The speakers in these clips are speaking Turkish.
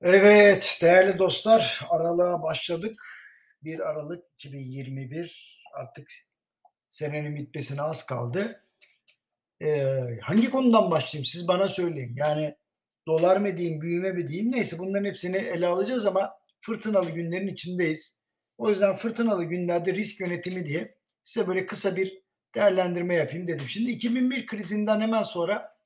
Evet değerli dostlar aralığa başladık. 1 Aralık 2021 artık senenin bitmesine az kaldı. Ee, hangi konudan başlayayım siz bana söyleyin. Yani dolar mı diyeyim büyüme mi diyeyim neyse bunların hepsini ele alacağız ama fırtınalı günlerin içindeyiz. O yüzden fırtınalı günlerde risk yönetimi diye size böyle kısa bir değerlendirme yapayım dedim. Şimdi 2001 krizinden hemen sonra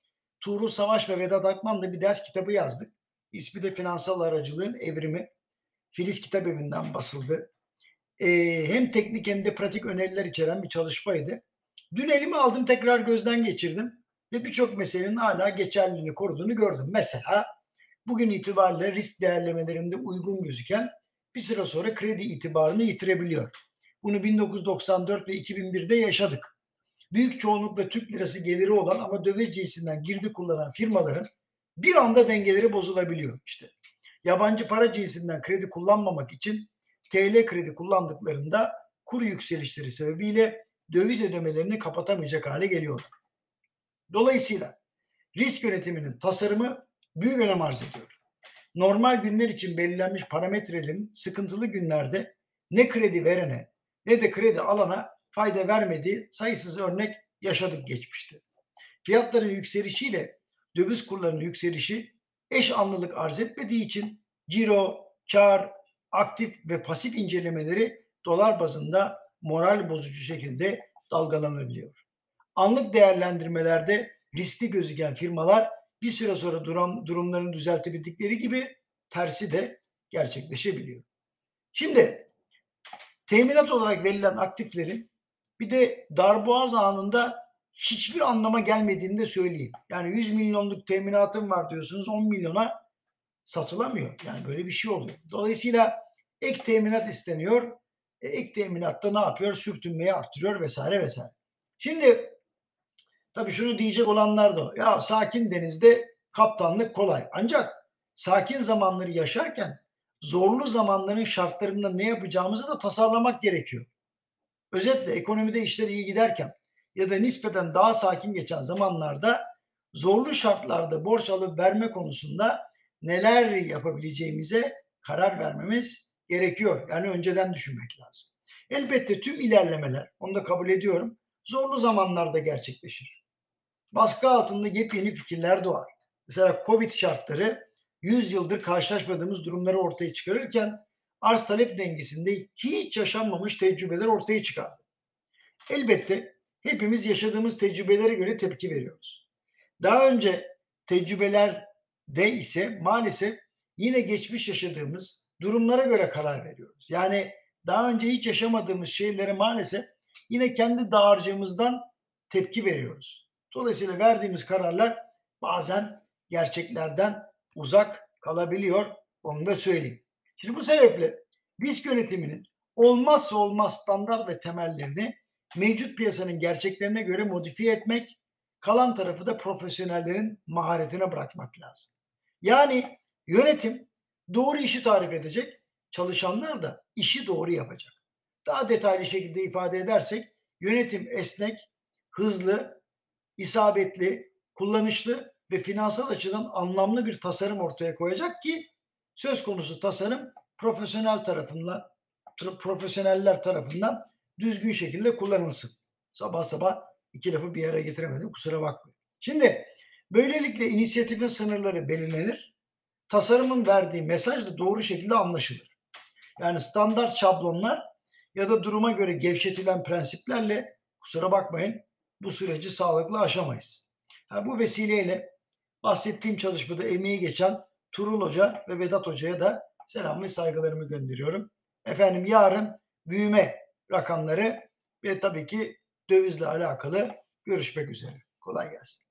Tuğrul Savaş ve Vedat Akman'la bir ders kitabı yazdık. İsmi de Finansal Aracılığın Evrimi. Filiz Kitap Evi'nden basıldı. Ee, hem teknik hem de pratik öneriler içeren bir çalışmaydı. Dün elime aldım tekrar gözden geçirdim ve birçok meselenin hala geçerliliğini koruduğunu gördüm. Mesela bugün itibariyle risk değerlemelerinde uygun gözüken bir süre sonra kredi itibarını yitirebiliyor. Bunu 1994 ve 2001'de yaşadık. Büyük çoğunlukla Türk lirası geliri olan ama döviz cinsinden girdi kullanan firmaların bir anda dengeleri bozulabiliyor işte. Yabancı para cinsinden kredi kullanmamak için TL kredi kullandıklarında kur yükselişleri sebebiyle döviz ödemelerini kapatamayacak hale geliyor. Dolayısıyla risk yönetiminin tasarımı büyük önem arz ediyor. Normal günler için belirlenmiş parametrelerin sıkıntılı günlerde ne kredi verene ne de kredi alana fayda vermediği sayısız örnek yaşadık geçmişte. Fiyatların yükselişiyle döviz kurlarının yükselişi eş anlılık arz etmediği için ciro, kar, aktif ve pasif incelemeleri dolar bazında moral bozucu şekilde dalgalanabiliyor. Anlık değerlendirmelerde riskli gözüken firmalar bir süre sonra durum, durumlarını düzeltebildikleri gibi tersi de gerçekleşebiliyor. Şimdi teminat olarak verilen aktiflerin bir de darboğaz anında hiçbir anlama gelmediğini de söyleyeyim. Yani 100 milyonluk teminatım var diyorsunuz 10 milyona satılamıyor. Yani böyle bir şey oluyor. Dolayısıyla ek teminat isteniyor. E, ek teminatta ne yapıyor? Sürtünmeyi arttırıyor vesaire vesaire. Şimdi tabii şunu diyecek olanlar da ya sakin denizde kaptanlık kolay. Ancak sakin zamanları yaşarken zorlu zamanların şartlarında ne yapacağımızı da tasarlamak gerekiyor. Özetle ekonomide işler iyi giderken ya da nispeten daha sakin geçen zamanlarda zorlu şartlarda borç alıp verme konusunda neler yapabileceğimize karar vermemiz gerekiyor. Yani önceden düşünmek lazım. Elbette tüm ilerlemeler, onu da kabul ediyorum, zorlu zamanlarda gerçekleşir. Baskı altında yepyeni fikirler doğar. Mesela Covid şartları 100 yıldır karşılaşmadığımız durumları ortaya çıkarırken arz talep dengesinde hiç yaşanmamış tecrübeler ortaya çıkardı. Elbette hepimiz yaşadığımız tecrübelere göre tepki veriyoruz. Daha önce tecrübelerde ise maalesef yine geçmiş yaşadığımız durumlara göre karar veriyoruz. Yani daha önce hiç yaşamadığımız şeylere maalesef yine kendi dağarcığımızdan tepki veriyoruz. Dolayısıyla verdiğimiz kararlar bazen gerçeklerden uzak kalabiliyor. Onu da söyleyeyim. Şimdi bu sebeple risk yönetiminin olmazsa olmaz standart ve temellerini mevcut piyasanın gerçeklerine göre modifiye etmek, kalan tarafı da profesyonellerin maharetine bırakmak lazım. Yani yönetim doğru işi tarif edecek, çalışanlar da işi doğru yapacak. Daha detaylı şekilde ifade edersek yönetim esnek, hızlı, isabetli, kullanışlı ve finansal açıdan anlamlı bir tasarım ortaya koyacak ki söz konusu tasarım profesyonel tarafından profesyoneller tarafından düzgün şekilde kullanılsın. Sabah sabah iki lafı bir araya getiremedim kusura bakmayın. Şimdi böylelikle inisiyatifin sınırları belirlenir. Tasarımın verdiği mesaj da doğru şekilde anlaşılır. Yani standart şablonlar ya da duruma göre gevşetilen prensiplerle kusura bakmayın bu süreci sağlıklı aşamayız. Yani bu vesileyle bahsettiğim çalışmada emeği geçen Turul Hoca ve Vedat Hoca'ya da selam ve saygılarımı gönderiyorum. Efendim yarın büyüme rakamları ve tabii ki dövizle alakalı görüşmek üzere. Kolay gelsin.